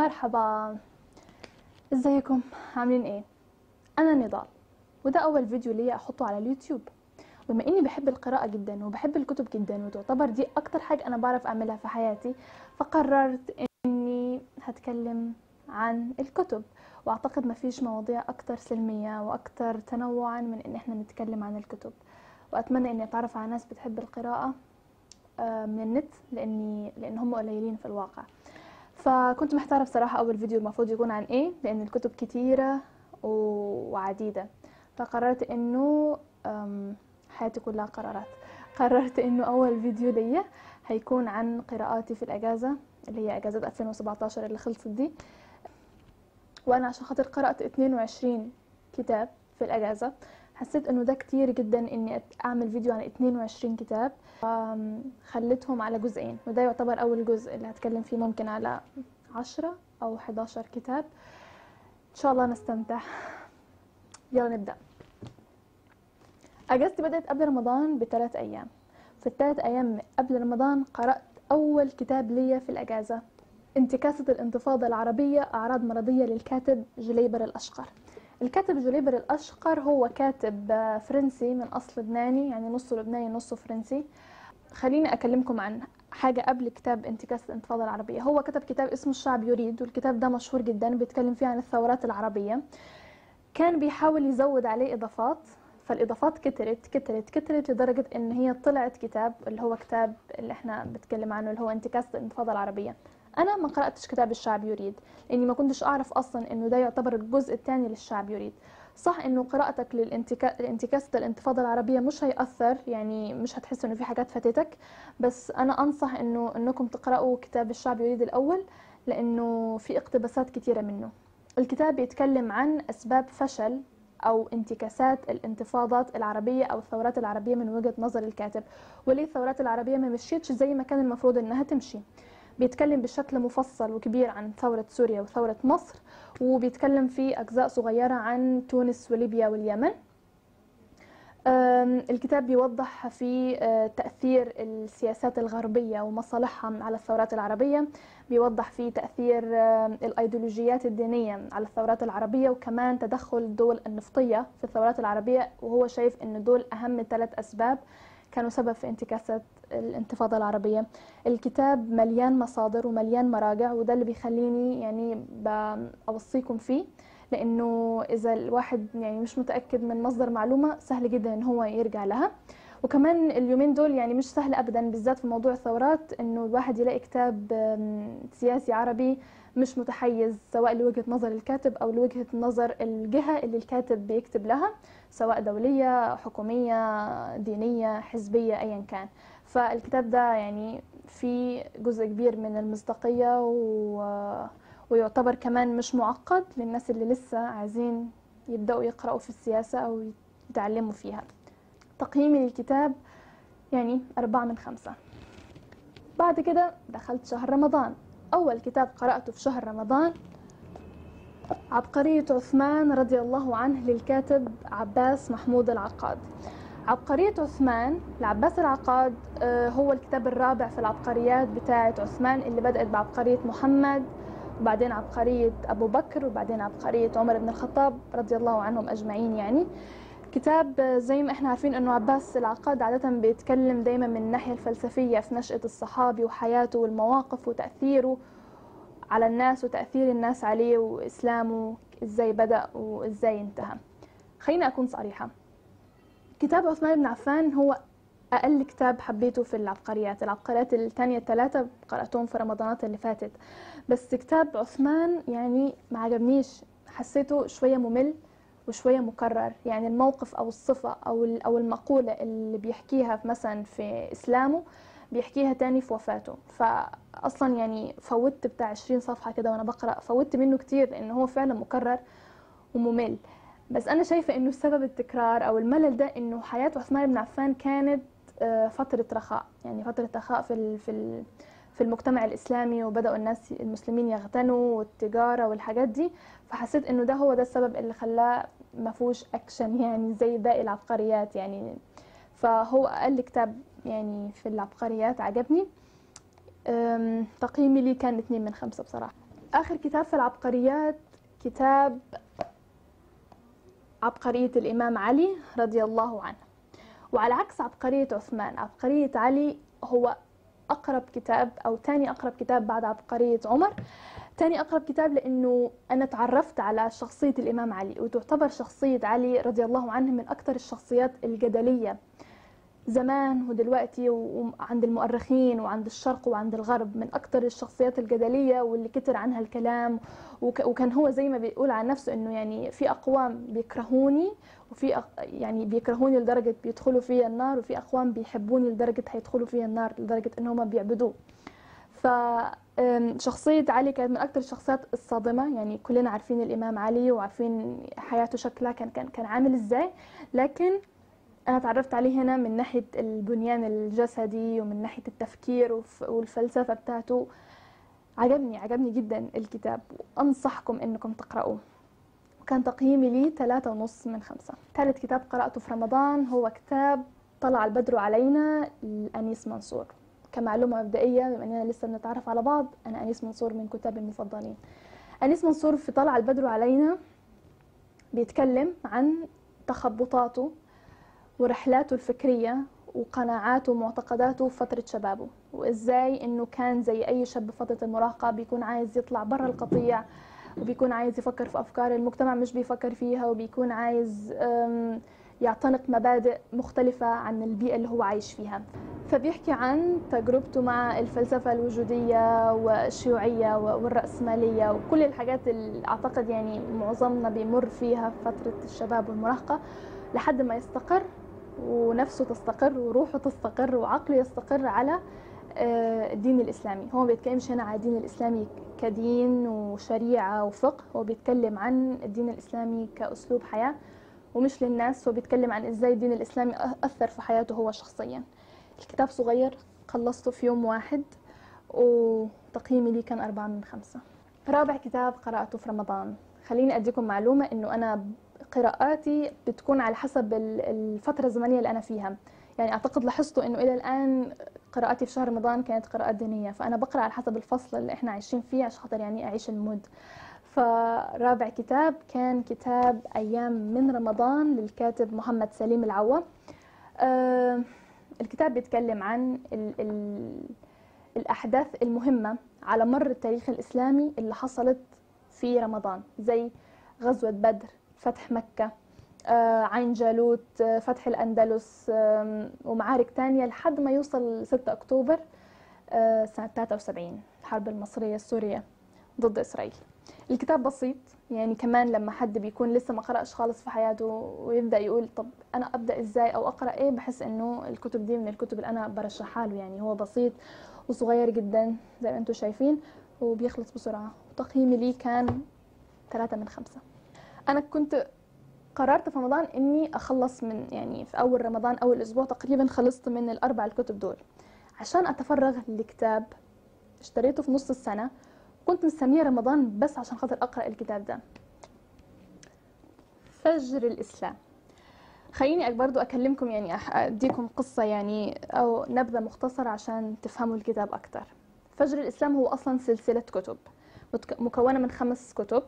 مرحبا. ازيكم؟ عاملين إيه؟ أنا نضال وده اول فيديو ليا احطه على اليوتيوب. بما اني بحب القراءة جدا وبحب الكتب جدا وتعتبر دي أكتر حاجة أنا بعرف أعملها في حياتي فقررت إني هتكلم عن الكتب. وأعتقد ما فيش مواضيع أكتر سلمية وأكتر تنوعا من إن إحنا نتكلم عن الكتب. وأتمنى إني أتعرف على ناس بتحب القراءة آه، من النت لإني لأن هم قليلين في الواقع. فكنت محتارة بصراحة أول فيديو المفروض يكون عن إيه لأن الكتب كتيرة وعديدة. فقررت إنه حياتي كلها قرارات. قررت إنه أول فيديو ليا هيكون عن قراءاتي في الأجازة اللي هي أجازة 2017 اللي خلصت دي. وأنا عشان خاطر قرأت 22 كتاب في الأجازة حسيت إنه ده كتير جدا إني أعمل فيديو عن 22 كتاب. أم، خليتهم على جزئين وده يعتبر أول جزء اللي هتكلم فيه ممكن على عشرة أو 11 كتاب. إن شاء الله نستمتع. يلا نبدأ. أجازتي بدأت قبل رمضان بثلاث أيام. في الثلاث أيام قبل رمضان قرأت أول كتاب ليا في الأجازة. انتكاسة الانتفاضة العربية أعراض مرضية للكاتب جليبر الأشقر. الكاتب جليبر الأشقر هو كاتب فرنسي من أصل لبناني يعني نصه لبناني نصه فرنسي. خليني أكلمكم عن حاجة قبل كتاب انتكاسة الانتفاضة العربية. هو كتب كتاب اسمه الشعب يريد والكتاب ده مشهور جدا بيتكلم فيه عن الثورات العربية. كان بيحاول يزود عليه إضافات فالإضافات كترت كترت كترت لدرجة إن هي طلعت كتاب اللي هو كتاب اللي إحنا بنتكلم عنه اللي هو انتكاسة الانتفاضة العربية. أنا ما قرأتش كتاب الشعب يريد لأني ما كنتش أعرف أصلا إنه ده يعتبر الجزء الثاني للشعب يريد. صح إنه قراءتك. لانتكاسة الانتفاضة العربية مش هيأثر يعني مش هتحس إنه في حاجات فاتتك بس أنا أنصح إنه إنكم تقرأوا كتاب الشعب يريد الأول لأنه في اقتباسات كتيرة منه. الكتاب بيتكلم عن أسباب فشل أو انتكاسات الانتفاضات العربية أو الثورات العربية من وجهة نظر الكاتب. وليه الثورات العربية ما مشيتش زي ما كان المفروض إنها تمشي؟ بيتكلم بشكل مفصل وكبير عن ثورة سوريا وثورة مصر وبيتكلم في أجزاء صغيرة عن تونس وليبيا واليمن. الكتاب بيوضح في آه، تأثير السياسات الغربية ومصالحها على الثورات العربية بيوضح في تأثير الأيديولوجيات الدينية على الثورات العربية وكمان تدخل الدول النفطية في الثورات العربية وهو شايف أن دول أهم ثلاث أسباب كانوا سبب في انتكاسة الانتفاضة العربية. الكتاب مليان مصادر ومليان مراجع وده اللي بيخليني يعني بأوصيكم فيه لأنه إذا الواحد يعني مش متأكد من مصدر معلومة سهل جدا إن هو يرجع لها. وكمان اليومين دول يعني مش سهل ابدا بالذات في موضوع الثورات إنه الواحد يلاقي كتاب سياسي عربي مش متحيز سواء لوجهة نظر الكاتب أو لوجهة نظر الجهة اللي الكاتب بيكتب لها سواء دولية حكومية دينية حزبية ايا كان. فالكتاب ده يعني في جزء كبير من المصداقية و ويعتبر كمان مش معقد للناس اللي لسه عايزين يبدأوا يقرأوا في السياسة أو يتعلموا فيها. تقييمي للكتاب يعني أربعة من خمسة. بعد كده دخلت شهر رمضان. أول كتاب قرأته في شهر رمضان عبقرية عثمان رضي الله عنه للكاتب عباس محمود العقاد. عبقرية عثمان لعباس العقاد آه، هو الكتاب الرابع في العبقريات بتاعة عثمان اللي بدأت بعبقرية محمد وبعدين عبقرية أبو بكر وبعدين عبقرية عمر بن الخطاب رضي الله عنهم أجمعين يعني. كتاب زي ما إحنا عارفين إنه عباس العقاد عادة بيتكلم دايما من الناحية الفلسفية في نشأة الصحابي وحياته والمواقف وتأثيره على الناس وتأثير الناس عليه وإسلامه إزاي بدأ وإزاي انتهى. خليني أكون صريحة. كتاب عثمان بن عفان هو أقل كتاب حبيته في العبقريات. العبقريات الثانية الثلاثة قرأتهم في رمضانات اللي فاتت. بس كتاب عثمان يعني ما عجبنيش. حسيته شوية ممل. وشوية مكرر. يعني الموقف أو الصفة أو أو المقولة اللي بيحكيها مثلا في إسلامه بيحكيها تاني في وفاته. فأصلا يعني فوتت بتاع 20 صفحة كده وأنا بقرأ فوتت منه كتير لأنه هو فعلا مكرر وممل. بس أنا شايفة إنه سبب التكرار أو الملل ده إنه حياة عثمان بن عفان كانت آه، فترة رخاء. يعني فترة رخاء في في في المجتمع الإسلامي وبدأوا الناس المسلمين يغتنوا والتجارة والحاجات دي. فحسيت إنه ده هو ده السبب اللي خلاه ما فيهوش أكشن يعني زي باقي العبقريات يعني. فهو أقل كتاب يعني في العبقريات عجبني. تقييمي ليه كان اتنين من خمسة بصراحة. آخر كتاب في العبقريات كتاب عبقرية الإمام علي رضي الله عنه. وعلى عكس عبقرية عثمان عبقرية علي هو أقرب كتاب أو تاني أقرب كتاب بعد عبقرية عمر. تاني أقرب كتاب لأنه أنا تعرفت على شخصية الإمام علي وتعتبر شخصية علي رضي الله عنه من أكثر الشخصيات الجدلية. زمان ودلوقتي وعند المؤرخين وعند الشرق وعند الغرب من أكثر الشخصيات الجدلية واللي كتر عنها الكلام وكان هو زي ما بيقول عن نفسه إنه يعني في أقوام بيكرهوني وفي يعني بيكرهوني لدرجة بيدخلوا فيها النار وفي أقوام بيحبوني لدرجة هيدخلوا فيها النار لدرجة إنهم بيعبدوه. فشخصية علي كانت من أكثر الشخصيات الصادمة يعني كلنا عارفين الإمام علي وعارفين حياته شكلها كان كان كان عامل إزاي لكن أنا تعرفت عليه هنا من ناحية البنيان الجسدي ومن ناحية التفكير والفلسفة بتاعته. عجبني عجبني جدا الكتاب وأنصحكم إنكم تقرأوه. وكان تقييمي لي ثلاثة ونص من خمسة. ثالث كتاب قرأته في رمضان هو كتاب طلع البدر علينا لأنيس منصور. كمعلومة مبدئية بما أننا لسه بنتعرف على بعض أنا أنيس منصور من كتابي المفضلين. أنيس منصور في طلع البدر علينا بيتكلم عن تخبطاته ورحلاته الفكرية وقناعاته ومعتقداته في فترة شبابه وإزاي إنه كان زي أي شاب في فترة المراهقة بيكون عايز يطلع برا القطيع وبيكون عايز يفكر في أفكار المجتمع مش بيفكر فيها وبيكون عايز يعتنق مبادئ مختلفة عن البيئة اللي هو عايش فيها. فبيحكي عن تجربته مع الفلسفة الوجودية والشيوعية والرأسمالية وكل الحاجات اللي أعتقد يعني معظمنا بيمر فيها في فترة الشباب والمراهقة لحد ما يستقر ونفسه تستقر وروحه تستقر وعقله يستقر على آه، الدين الإسلامي. هو ما بيتكلمش هنا على الدين الإسلامي كدين وشريعة وفقه هو بيتكلم عن الدين الإسلامي كأسلوب حياة ومش للناس هو بيتكلم عن إزاي الدين الإسلامي أثر في حياته هو شخصيا. الكتاب صغير خلصته في يوم واحد وتقييمي لي كان أربعة من خمسة. رابع كتاب قرأته في رمضان. خليني أديكم معلومة إنه أنا قراءاتي بتكون على حسب الفترة الزمنية اللي أنا فيها. يعني أعتقد لاحظتوا إنه إلى الآن قراءاتي في شهر رمضان كانت قراءات دينية فأنا بقرأ على حسب الفصل اللي إحنا عايشين فيه عشان خاطر يعني أعيش المود. فرابع كتاب كان كتاب أيام من رمضان للكاتب محمد سليم العوة. أه الكتاب بيتكلم عن ال ال الأحداث المهمة على مر التاريخ الإسلامي اللي حصلت في رمضان زي غزوة بدر فتح مكة آه، عين جالوت آه، فتح الأندلس ومعارك تانية لحد ما يوصل 6 أكتوبر آه، سنة 73 الحرب المصرية السورية ضد إسرائيل. الكتاب بسيط يعني كمان لما حد بيكون لسه ما قرأش خالص في حياته ويبدأ يقول طب أنا أبدأ إزاي أو أقرأ إيه بحس إنه الكتب دي من الكتب اللي أنا برشحها له. يعني هو بسيط وصغير جدا زي ما أنتم شايفين وبيخلص بسرعة. وتقييمي ليه كان ثلاثة من خمسة. أنا كنت قررت في رمضان إني أخلص من يعني في أول رمضان أول أسبوع تقريبا خلصت من الأربع الكتب دول. عشان أتفرغ لكتاب اشتريته في نص السنة كنت مستنية رمضان بس عشان خاطر أقرأ الكتاب ده. فجر الإسلام. خليني برضو أكلمكم يعني أديكم قصة يعني أو نبذة مختصرة عشان تفهموا الكتاب أكتر. فجر الإسلام هو أصلا سلسلة كتب مكونة من خمس كتب.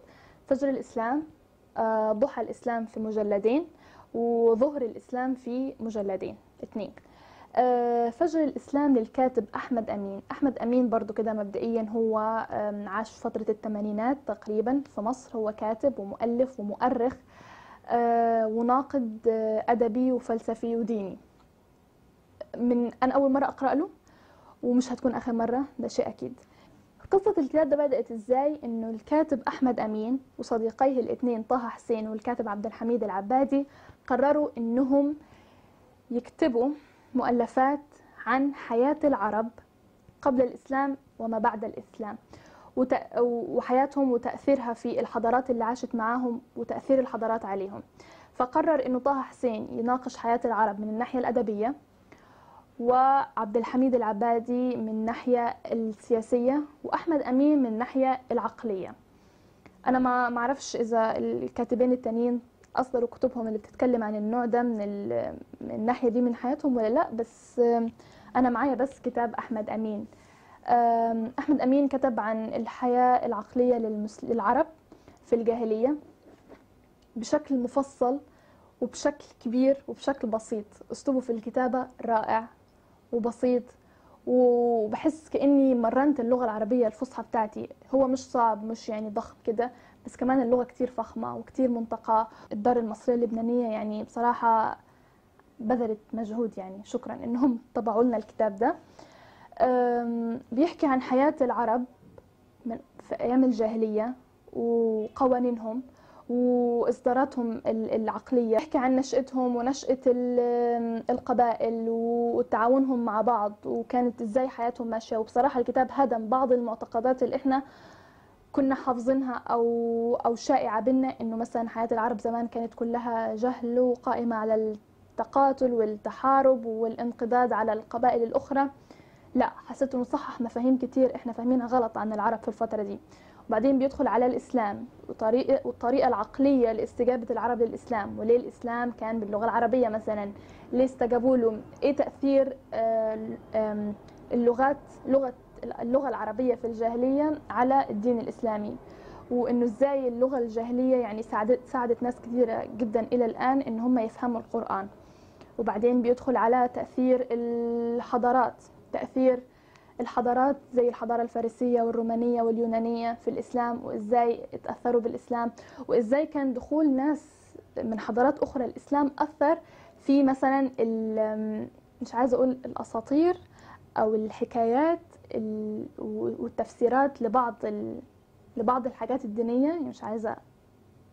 فجر الإسلام ضحى الإسلام في مجلدين وظهر الإسلام في مجلدين اثنين آه، فجر الإسلام للكاتب أحمد أمين. أحمد أمين برضو كده مبدئيا هو عاش فترة الثمانينات تقريبا في مصر. هو كاتب ومؤلف ومؤرخ آه، وناقد أدبي وفلسفي وديني. من أنا أول مرة أقرأ له ومش هتكون آخر مرة ده شيء أكيد. قصة الكتاب ده بدأت إزاي؟ إنه الكاتب أحمد أمين وصديقيه الاثنين طه حسين والكاتب عبد الحميد العبادي قرروا إنهم يكتبوا مؤلفات عن حياة العرب قبل الإسلام وما بعد الإسلام. وحياتهم وتأثيرها في الحضارات اللي عاشت معاهم وتأثير الحضارات عليهم. فقرر إنه طه حسين يناقش حياة العرب من الناحية الأدبية وعبد الحميد العبادي من الناحية السياسية وأحمد أمين من الناحية العقلية. أنا ما معرفش إذا الكاتبين التانيين أصدروا كتبهم اللي بتتكلم عن النوع ده من, من الناحية دي من حياتهم ولا لأ بس أنا معايا بس كتاب أحمد أمين. أحمد أمين كتب عن الحياة العقلية للعرب في الجاهلية بشكل مفصل وبشكل كبير وبشكل بسيط. أسلوبه في الكتابة رائع. وبسيط وبحس كأني مرنت اللغة العربية الفصحى بتاعتي. هو مش صعب مش يعني ضخم كده بس كمان اللغة كتير فخمة وكتير منتقى الدار المصرية اللبنانية يعني بصراحة بذلت مجهود يعني. شكرا إنهم طبعوا لنا الكتاب ده. بيحكي عن حياة العرب من في أيام الجاهلية وقوانينهم. وإصداراتهم العقلية. يحكي عن نشأتهم ونشأة القبائل وتعاونهم مع بعض وكانت إزاي حياتهم ماشية. وبصراحة الكتاب هدم بعض المعتقدات اللي إحنا كنا حافظينها أو أو شائعة بينا إنه مثلا حياة العرب زمان كانت كلها جهل وقائمة على التقاتل والتحارب والانقضاض على القبائل الأخرى. لا حسيت إنه صحح مفاهيم كتير إحنا فاهمينها غلط عن العرب في الفترة دي. وبعدين بيدخل على الإسلام. وطريقة والطريقة العقلية لاستجابة العرب للإسلام. وليه الإسلام كان باللغة العربية مثلا؟ ليه استجابوا له؟ إيه تأثير آه، اللغات لغة اللغة العربية في الجاهلية على الدين الإسلامي؟ وإنه إزاي اللغة الجاهلية يعني ساعدت ساعدت ناس كثيرة جدا إلى الآن إن هم يفهموا القرآن. وبعدين بيدخل على تأثير الحضارات تأثير الحضارات زي الحضارة الفارسية والرومانية واليونانية في الإسلام وإزاي اتأثروا بالإسلام وإزاي كان دخول ناس من حضارات أخرى الإسلام أثر في مثلا مش عايزة أقول الأساطير أو الحكايات والتفسيرات لبعض لبعض الحاجات الدينية. يعني مش عايزة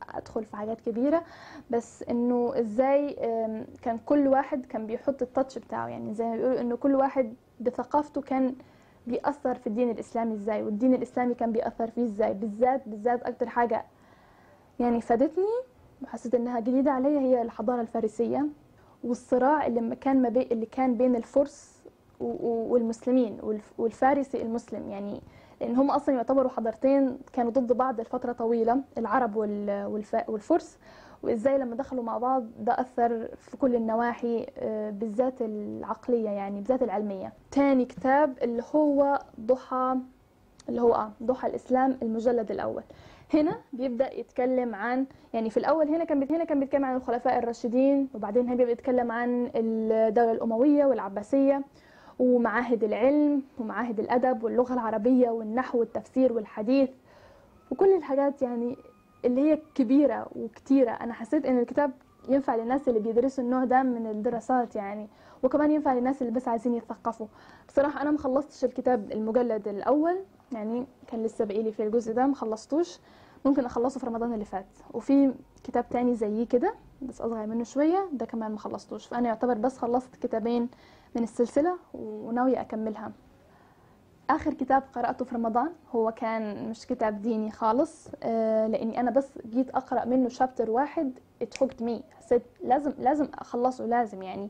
أدخل في حاجات كبيرة بس إنه إزاي كان كل واحد كان بيحط التاتش بتاعه. يعني زي ما بيقولوا إنه كل واحد بثقافته كان بيأثر في الدين الإسلامي إزاي والدين الإسلامي كان بيأثر فيه إزاي؟ بالذات بالذات أكتر حاجة يعني فادتني وحسيت إنها جديدة عليا هي الحضارة الفارسية والصراع اللي كان ما بين اللي كان بين الفرس والمسلمين والفارسي المسلم. يعني لأن هم أصلا يعتبروا حضارتين كانوا ضد بعض لفترة طويلة العرب والفرس. وإزاي لما دخلوا مع بعض ده أثر في كل النواحي آه، بالذات العقلية يعني بالذات العلمية. تاني كتاب اللي هو ضحى اللي هو آه ضحى الإسلام المجلد الأول. هنا بيبدأ يتكلم عن يعني في الأول هنا كان هنا كان بيتكلم عن الخلفاء الراشدين وبعدين هنا بيبدا يتكلم عن الدولة الأموية والعباسية ومعاهد العلم ومعاهد الأدب واللغة العربية والنحو والتفسير والحديث. وكل الحاجات يعني اللي هي كبيرة وكتيرة. أنا حسيت إن الكتاب ينفع للناس اللي بيدرسوا النوع ده من الدراسات يعني وكمان ينفع للناس اللي بس عايزين يتثقفوا بصراحة أنا مخلصتش الكتاب المجلد الأول يعني كان لسه بقيلي في الجزء ده مخلصتوش. ممكن أخلصه في رمضان اللي فات. وفي كتاب تاني زيه كده بس أصغر منه شوية ده كمان مخلصتوش. فأنا يعتبر بس خلصت كتابين من السلسلة وناوية أكملها. آخر كتاب قرأته في رمضان هو كان مش كتاب ديني خالص آه، لأني أنا بس جيت أقرأ منه chapter واحد it hooked me حسيت لازم لازم أخلصه لازم يعني.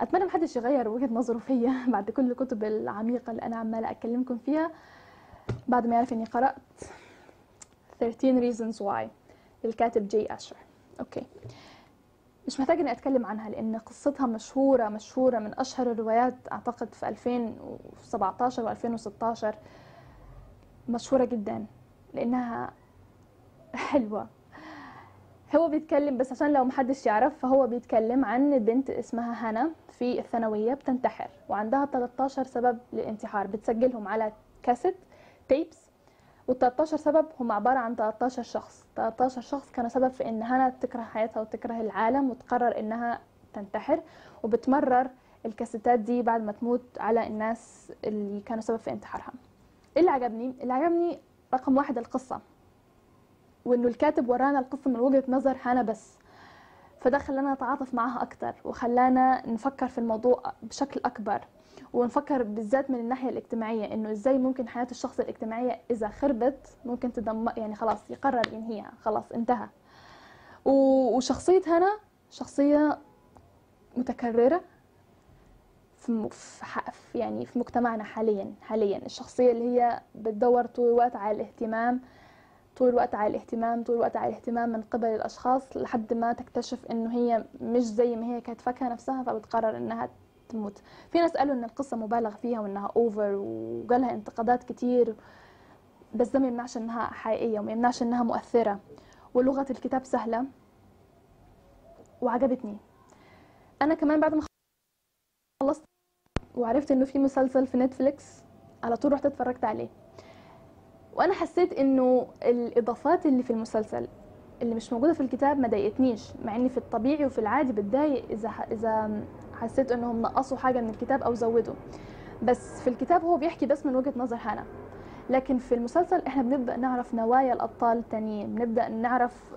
أتمنى محدش يغير وجهة نظره فيا بعد كل الكتب العميقة اللي أنا عمالة أكلمكم فيها. بعد ما يعرف إني قرأت 13 reasons why. للكاتب Jay Asher okay مش محتاجة إني أتكلم عنها لأن قصتها مشهورة مشهورة من أشهر الروايات أعتقد في 2017 و 2016 مشهورة جدا لأنها حلوة. هو بيتكلم بس عشان لو محدش يعرف فهو بيتكلم عن بنت اسمها هنا في الثانوية بتنتحر وعندها 13 سبب للانتحار. بتسجلهم على كاسيت تيبس وال 13 سبب هم عبارة عن 13 شخص. 13 شخص كانوا سبب في إن هنا تكره حياتها وتكره العالم وتقرر إنها تنتحر وبتمرر الكاسيتات دي بعد ما تموت على الناس اللي كانوا سبب في انتحارها. إيه اللي عجبني؟ اللي عجبني رقم واحد القصة وإنه الكاتب ورانا القصة من وجهة نظر هنا بس. فده خلانا نتعاطف معها أكتر وخلانا نفكر في الموضوع بشكل أكبر. ونفكر بالذات من الناحية الاجتماعية إنه إزاي ممكن حياة الشخص الاجتماعية إذا خربت ممكن تدمر يعني خلاص يقرر ينهيها خلاص انتهى. وشخصية هنا شخصية متكررة في يعني في مجتمعنا حاليا حاليا. الشخصية اللي هي بتدور طول الوقت على الاهتمام طول الوقت على الاهتمام طول الوقت على الاهتمام من قبل الأشخاص لحد ما تكتشف إنه هي مش زي ما هي كانت فاكره نفسها فبتقرر إنها تموت. في ناس قالوا إن القصة مبالغ فيها وإنها اوفر وقالها انتقادات كتير بس ده ما يمنعش إنها حقيقية وما يمنعش إنها مؤثرة. ولغة الكتاب سهلة وعجبتني. أنا كمان بعد ما خلصت وعرفت إنه في مسلسل في نتفليكس على طول رحت اتفرجت عليه. وأنا حسيت إنه الإضافات اللي في المسلسل اللي مش موجودة في الكتاب ما ضايقتنيش مع إني في الطبيعي وفي العادي بتضايق إذا إذا حسيت انهم نقصوا حاجة من الكتاب أو زودوا. بس في الكتاب هو بيحكي بس من وجهة نظر هنا لكن في المسلسل إحنا بنبدأ نعرف نوايا الأبطال التانيين بنبدأ نعرف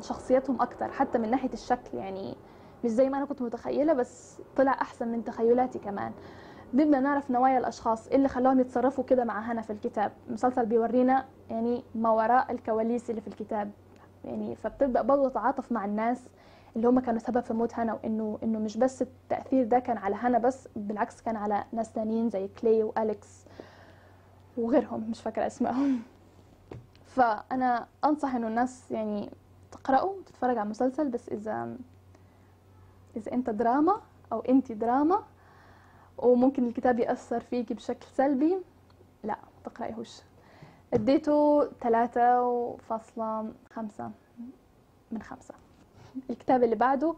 شخصياتهم أكتر حتى من ناحية الشكل يعني. مش زي ما أنا كنت متخيلة بس طلع أحسن من تخيلاتي كمان. بنبدأ نعرف نوايا الأشخاص إيه اللي خلاهم يتصرفوا كده مع هنا في الكتاب. المسلسل بيورينا يعني ما وراء الكواليس اللي في الكتاب. يعني فبتبدأ برضه تتعاطف مع الناس. اللي هم كانوا سبب في موت هنا وإنه إنه مش بس التأثير ده كان على هنا بس بالعكس كان على ناس تانيين زي كلي وأليكس وغيرهم مش فاكرة اسمائهم فأنا أنصح إنه الناس يعني تقرأوا وتتفرج على المسلسل بس إذا إذا أنت دراما أو أنت دراما وممكن الكتاب يأثر فيك بشكل سلبي لا تقرأيهوش. اديته ثلاثة فاصلة خمسة من خمسة. الكتاب اللي بعده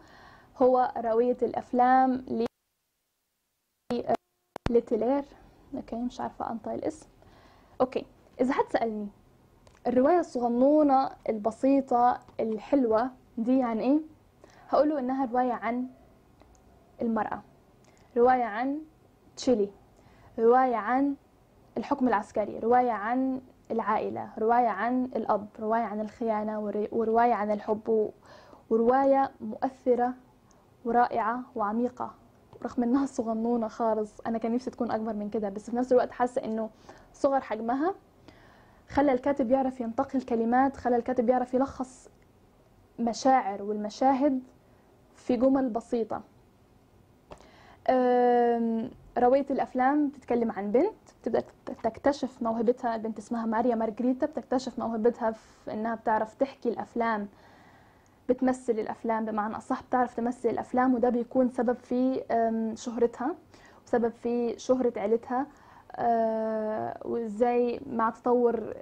هو روية الأفلام ل لتيلير okay مش عارفة أنطق الاسم okay إذا حد سألني الرواية الصغنونة البسيطة الحلوة دي عن إيه؟ هقوله إنها رواية عن المرأة رواية عن تشيلي رواية عن الحكم العسكري رواية عن العائلة رواية عن الأب رواية عن الخيانة ورواية عن الحب ورواية مؤثرة ورائعة وعميقة. رغم إنها صغنونة خالص أنا كان نفسي تكون أكبر من كده بس في نفس الوقت حاسة إنه صغر حجمها. خلى الكاتب يعرف ينتقي الكلمات خلى الكاتب يعرف يلخص مشاعر والمشاهد في جمل بسيطة. رواية الأفلام بتتكلم عن بنت بتبدأ تكتشف موهبتها البنت اسمها ماريا مارجريتا بتكتشف موهبتها في إنها بتعرف تحكي الأفلام بتمثل الأفلام بمعنى أصح بتعرف تمثل الأفلام وده بيكون سبب في شهرتها وسبب في شهرة عيلتها وإزاي مع تطور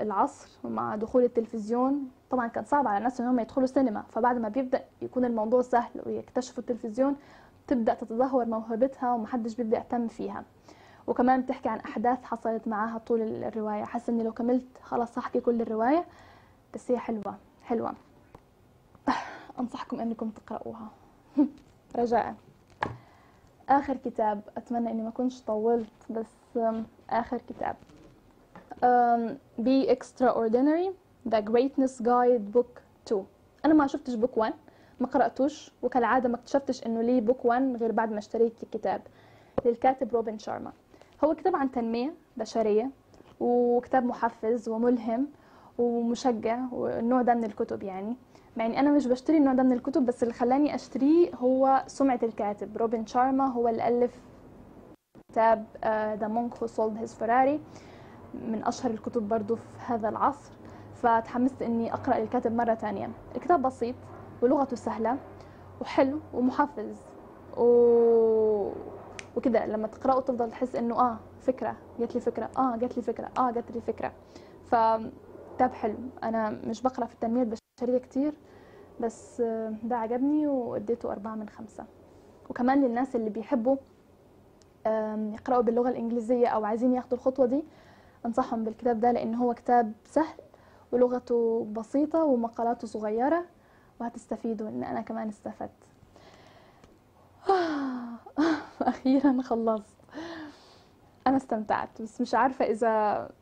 العصر ومع دخول التلفزيون. طبعا كان صعب على الناس انهم يدخلوا سينما فبعد ما بيبدأ يكون الموضوع سهل ويكتشفوا التلفزيون تبدأ تتدهور موهبتها ومحدش بيبدأ يهتم فيها. وكمان بتحكي عن أحداث حصلت معاها طول الرواية. حاسة إني لو كملت خلاص هحكي كل الرواية بس هي حلوة حلوة. أنصحكم أنكم تقرأوها. رجاء. آخر كتاب أتمنى إني ما كنتش طولت بس آخر كتاب. um, Be Extraordinary The Greatness Guide Book 2 أنا ما شفتش Book 1 ما قرأتوش وكالعادة ما اكتشفتش إنه ليه Book 1 غير بعد ما اشتريت الكتاب للكاتب روبن شارما. هو كتاب عن تنمية بشرية وكتاب محفز وملهم ومشجع والنوع ده من الكتب يعني. مع إني أنا مش بشتري النوع ده من الكتب بس اللي خلاني أشتريه هو سمعة الكاتب روبن شارما هو اللي ألف كتاب The Monk Who Sold His Ferrari من أشهر الكتب برضو في هذا العصر. فتحمست إني أقرأ الكاتب مرة تانية. الكتاب بسيط ولغته سهلة وحلو ومحفز و... وكده. لما تقرأه تفضل تحس إنه آه فكرة جات لي فكرة آه جات لي فكرة آه جات لي فكرة. فكتاب حلو. أنا مش بقرأ في التنمية البشرية كتير بس ده عجبني واديته أربعة من خمسة. وكمان للناس اللي بيحبوا يقرأوا باللغة الإنجليزية أو عايزين ياخدوا الخطوة دي أنصحهم بالكتاب ده لأن هو كتاب سهل ولغته بسيطة ومقالاته صغيرة وهتستفيدوا إن أنا كمان استفدت. أخيرا خلصت. أنا استمتعت بس مش عارفة إذا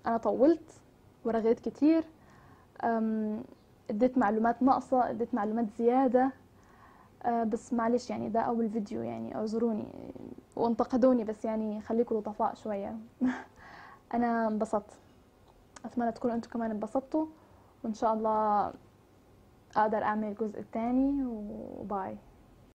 أنا طولت ورغيت كتير. اديت معلومات ناقصة اديت معلومات زيادة. بس معلش يعني ده أول فيديو يعني اعذروني وانتقدوني بس يعني خليكم لطفاء شوية. أنا انبسطت. أتمنى تكونوا أنتم كمان انبسطتوا وإن شاء الله أقدر أعمل الجزء الثاني وباي.